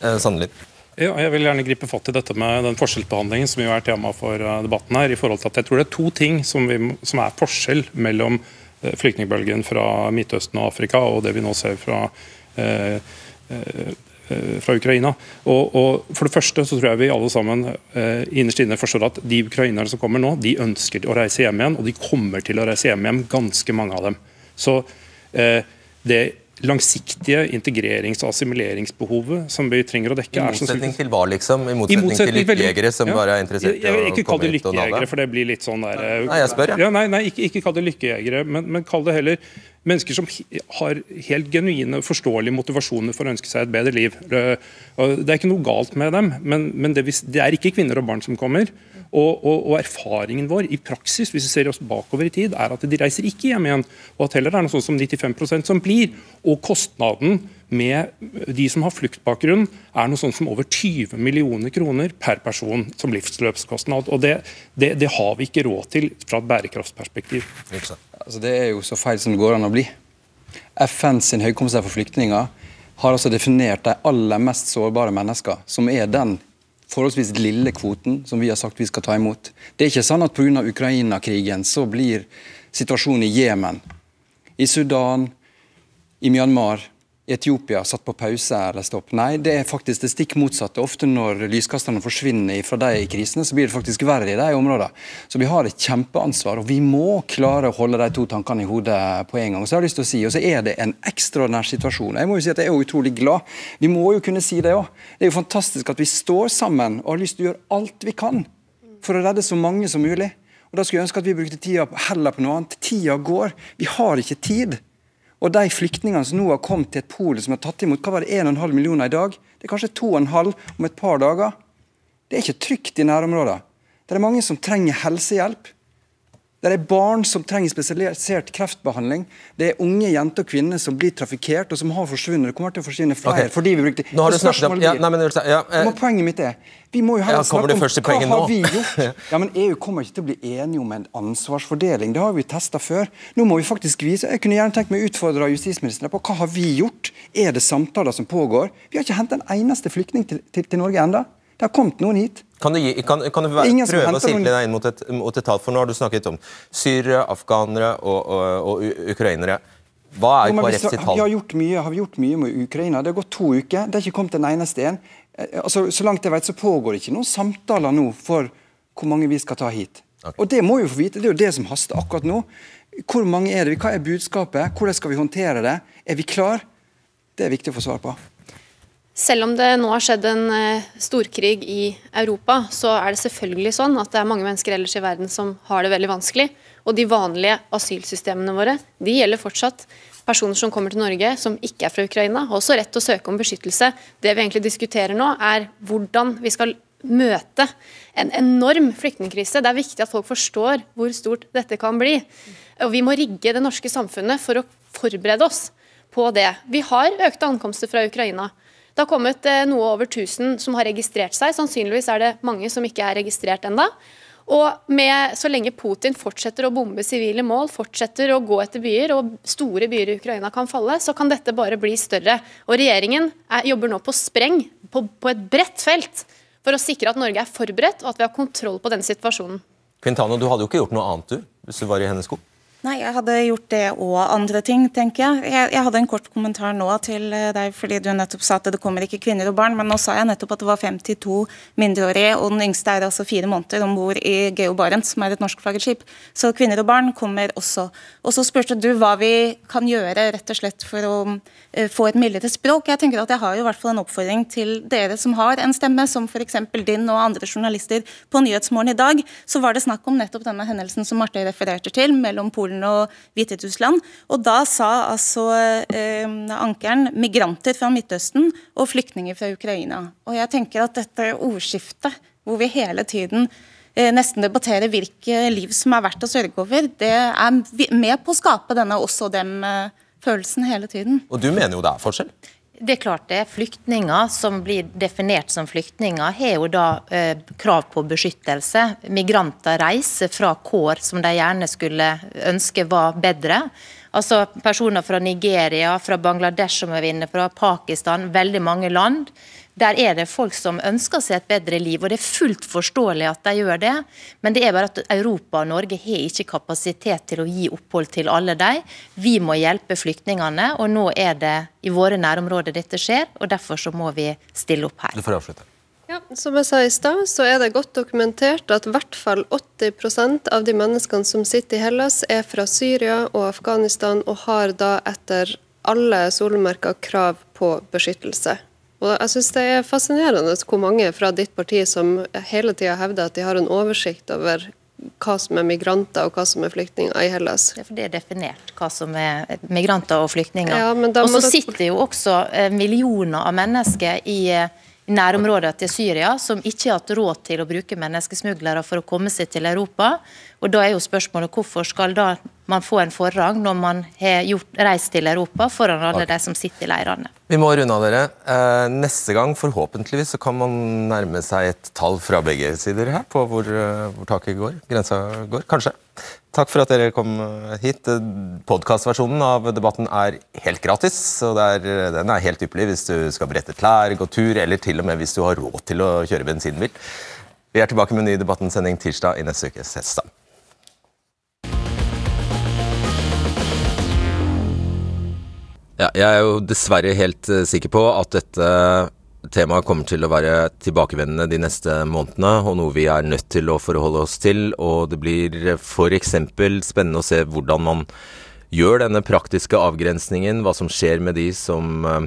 Eh, Sannelig. Ja, jeg vil gjerne gripe fatt i dette med den forskjellsbehandlingen som jo er tema for uh, debatten her. i forhold til at Jeg tror det er to ting som, vi, som er forskjell mellom uh, flyktningbølgen fra Midtøsten og Afrika og det vi nå ser fra uh, fra Ukraina. Og, og, For det første så tror jeg vi alle sammen eh, innerst inne forstår at de ukrainerne som kommer nå, de ønsker å reise hjem igjen, og de kommer til å reise hjem igjen, ganske mange av dem. Så eh, det langsiktige integrerings- og assimileringsbehovet som vi trenger å dekke. I motsetning til hva, liksom? I motsetning, I motsetning til lykkejegere som ja. bare er interessert i å komme hit? Ikke kall det lykkejegere, for det blir litt sånn der Nei, jeg spør, ja. ja nei, nei, ikke, ikke kall det lykkejegere, men, men kall det heller mennesker som har helt genuine, forståelige motivasjoner for å ønske seg et bedre liv. Det er ikke noe galt med dem, men, men det, er ikke kvinner og barn som kommer. Og, og, og, erfaringen vår i praksis hvis vi ser oss bakover i tid, er at de reiser ikke hjem igjen. Og at heller det er noe sånn som 95% som blir. Og kostnaden med de som har fluktbakgrunn, er noe sånt som over 20 millioner kroner per person som livsløpskostnad. Og det, det, det har vi ikke råd til fra et bærekraftsperspektiv. Altså, det er jo så feil som det går an å bli. FNs høykommissær for flyktninger har altså definert de aller mest sårbare mennesker, som er den forholdsvis lille kvoten som vi har sagt vi skal ta imot. Det er ikke sånn at pga. Ukraina-krigen så blir situasjonen i Jemen, i Sudan, i Myanmar Etiopia satt på pause eller stopp. Nei, det er faktisk det stikk motsatte. Ofte når lyskasterne forsvinner fra de krisene, så blir det faktisk verre i de områdene. Så vi har et kjempeansvar, og vi må klare å holde de to tankene i hodet på en gang. Så jeg har lyst til å si, og så er det en ekstraordinær situasjon. Jeg må jo si at jeg er utrolig glad. Vi må jo kunne si det òg. Det er jo fantastisk at vi står sammen og har lyst til å gjøre alt vi kan for å redde så mange som mulig. Og Da skulle jeg ønske at vi brukte tida heller på noe annet. Tida går. Vi har ikke tid. Og de flyktningene som nå har kommet til et pol som har tatt imot hva var det, 1,5 millioner i dag, det er kanskje 2,5 om et par dager. Det er ikke trygt i nærområdene. Det er mange som trenger helsehjelp. Det er barn som trenger spesialisert kreftbehandling. Det er unge jenter og kvinner som blir trafikkert og som har forsvunnet. Det kommer til å forsvinne flere. Okay. fordi vi brukte... Nå har du snakket om... Ja, nei, men, ja, eh, Poenget mitt er vi må jo heller ja, snakke om hva har vi [laughs] gjort. Ja, men EU kommer ikke til å bli enige om en ansvarsfordeling. Det har vi testa før. Nå må vi faktisk vise Jeg kunne gjerne tenkt meg å utfordre justisministeren på hva har vi gjort. Er det samtaler som pågår? Vi har ikke hentet en eneste flyktning til, til, til Norge ennå. Det har kommet noen hit. Kan du, gi, kan, kan du prøve å sirkle deg inn mot et, mot et tall? For nå har du snakket om syrere, afghanere og, og, og ukrainere. Hva er KrFs tall? Vi har, gjort mye, har gjort mye med Ukraina. Det har gått to uker. Det har ikke kommet en eneste en. Eh, altså, så langt jeg vet, så pågår det ikke noen samtaler nå for hvor mange vi skal ta hit. Okay. Og Det må vi få vite. Det er jo det som haster akkurat nå. Hvor mange er det? Hva er budskapet? Hvordan skal vi håndtere det? Er vi klar? Det er viktig å få svar på. Selv om det nå har skjedd en uh, storkrig i Europa, så er det selvfølgelig sånn at det er mange mennesker ellers i verden som har det veldig vanskelig. Og de vanlige asylsystemene våre de gjelder fortsatt. Personer som kommer til Norge som ikke er fra Ukraina, har også rett til å søke om beskyttelse. Det vi egentlig diskuterer nå, er hvordan vi skal møte en enorm flyktningkrise. Det er viktig at folk forstår hvor stort dette kan bli. Og Vi må rigge det norske samfunnet for å forberede oss på det. Vi har økte ankomster fra Ukraina. Det har kommet eh, noe over 1000 som har registrert seg. Sannsynligvis er det mange som ikke er registrert ennå. Og med, Så lenge Putin fortsetter å bombe sivile mål, fortsetter å gå etter byer, og store byer i Ukraina kan falle, så kan dette bare bli større. Og Regjeringen er, jobber nå på spreng på, på et bredt felt for å sikre at Norge er forberedt og at vi har kontroll på den situasjonen. Quintano, du hadde jo ikke gjort noe annet du, hvis du var i hennes sko? Nei, jeg hadde gjort det og andre ting, tenker jeg. jeg. jeg. hadde en kort kommentar nå til eh, deg, fordi du nettopp sa at det kommer ikke kvinner og barn. Men nå sa jeg nettopp at det var 52 mindreårige, og den yngste er altså fire måneder om bord i Geo Barents, som er et norskflagget skip. Så kvinner og barn kommer også. Og så spurte du hva vi kan gjøre rett og slett for å uh, få et mildere språk. Jeg tenker at jeg har jo i hvert fall en oppfordring til dere som har en stemme, som f.eks. din og andre journalister på Nyhetsmorgen i dag. Så var det snakk om nettopp denne hendelsen som Marte refererte til, mellom Polen Polen og Hviterussland. Og da sa altså eh, ankeren migranter fra Midtøsten og flyktninger fra Ukraina. Og jeg tenker at dette ordskiftet, hvor vi hele tiden eh, nesten debatterer hvilke liv som er verdt å sørge over, det er med på å skape denne også dem-følelsen hele tiden. Og du mener jo det er forskjell? Det er klart det. Flyktninger som blir definert som flyktninger, har jo da eh, krav på beskyttelse. Migranter reiser fra kår som de gjerne skulle ønske var bedre. Altså Personer fra Nigeria, fra Bangladesh, som er inne, fra Pakistan, veldig mange land der er det folk som ønsker seg et bedre liv, og det er fullt forståelig at de gjør det. Men det er bare at Europa og Norge har ikke kapasitet til å gi opphold til alle de. Vi må hjelpe flyktningene, og nå er det i våre nærområder dette skjer, og derfor så må vi stille opp her. Du får avslutte. Ja, Som jeg sa i stad, så er det godt dokumentert at i hvert fall 80% av de menneskene som sitter i Hellas, er fra Syria og Afghanistan og har da etter alle solmerker krav på beskyttelse. Og jeg synes Det er fascinerende hvor mange fra ditt parti som hele tida hevder at de har en oversikt over hva som er migranter og hva som er flyktninger i Hellas. Det er for det er definert hva som er migranter og flyktninger. Ja, og så sitter jo også eh, millioner av mennesker i eh, nærområdet til Syria som ikke har hatt råd til å bruke menneskesmuglere for å komme seg til Europa. Og Da er jo spørsmålet hvorfor skal da man få en forrang når man har gjort, reist til Europa, foran alle de som sitter i leirene. Vi må runde av dere. Eh, neste gang forhåpentligvis så kan man nærme seg et tall fra begge sider her på hvor, eh, hvor taket går. Grensa går, kanskje. Takk for at dere kom eh, hit. Podkastversjonen av debatten er helt gratis. og er, Den er helt ypperlig hvis du skal brette klær, gå tur, eller til og med hvis du har råd til å kjøre bensinbil. Vi er tilbake med en ny Debatten-sending tirsdag i neste uke. Ses da. Ja, jeg er jo dessverre helt sikker på at dette temaet kommer til å være tilbakevendende de neste månedene, og noe vi er nødt til å forholde oss til. Og det blir f.eks. spennende å se hvordan man gjør denne praktiske avgrensningen, hva som skjer med de som uh,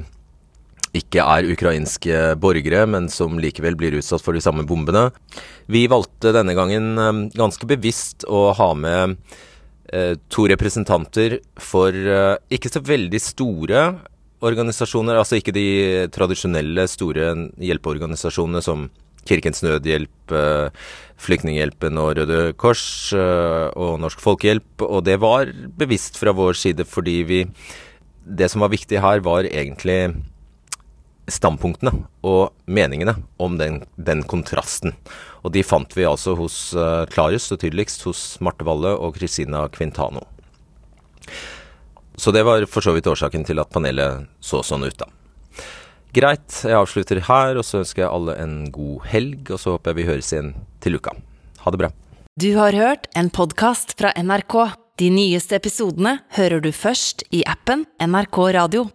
ikke er ukrainske borgere, men som likevel blir utsatt for de samme bombene. Vi valgte denne gangen uh, ganske bevisst å ha med Eh, to representanter for eh, ikke så veldig store organisasjoner, altså ikke de tradisjonelle store hjelpeorganisasjonene som Kirkens Nødhjelp, eh, Flyktninghjelpen og Røde Kors og Norsk Folkehjelp. Og det var bevisst fra vår side fordi vi Det som var viktig her, var egentlig standpunktene og meningene om den, den, kontrasten. Og de fant vi altså hos uh, klarest og tydeligst hos Marte Valle og Christina Quintano. Så det var for så vidt årsaken til at panelet så sånn ut, da. Greit, jeg avslutter her, og så ønsker jeg alle en god helg, og så håper jeg vi høres igjen til uka. Ha det bra. Du har hørt en podkast fra NRK. De nyeste episodene hører du først i appen NRK Radio.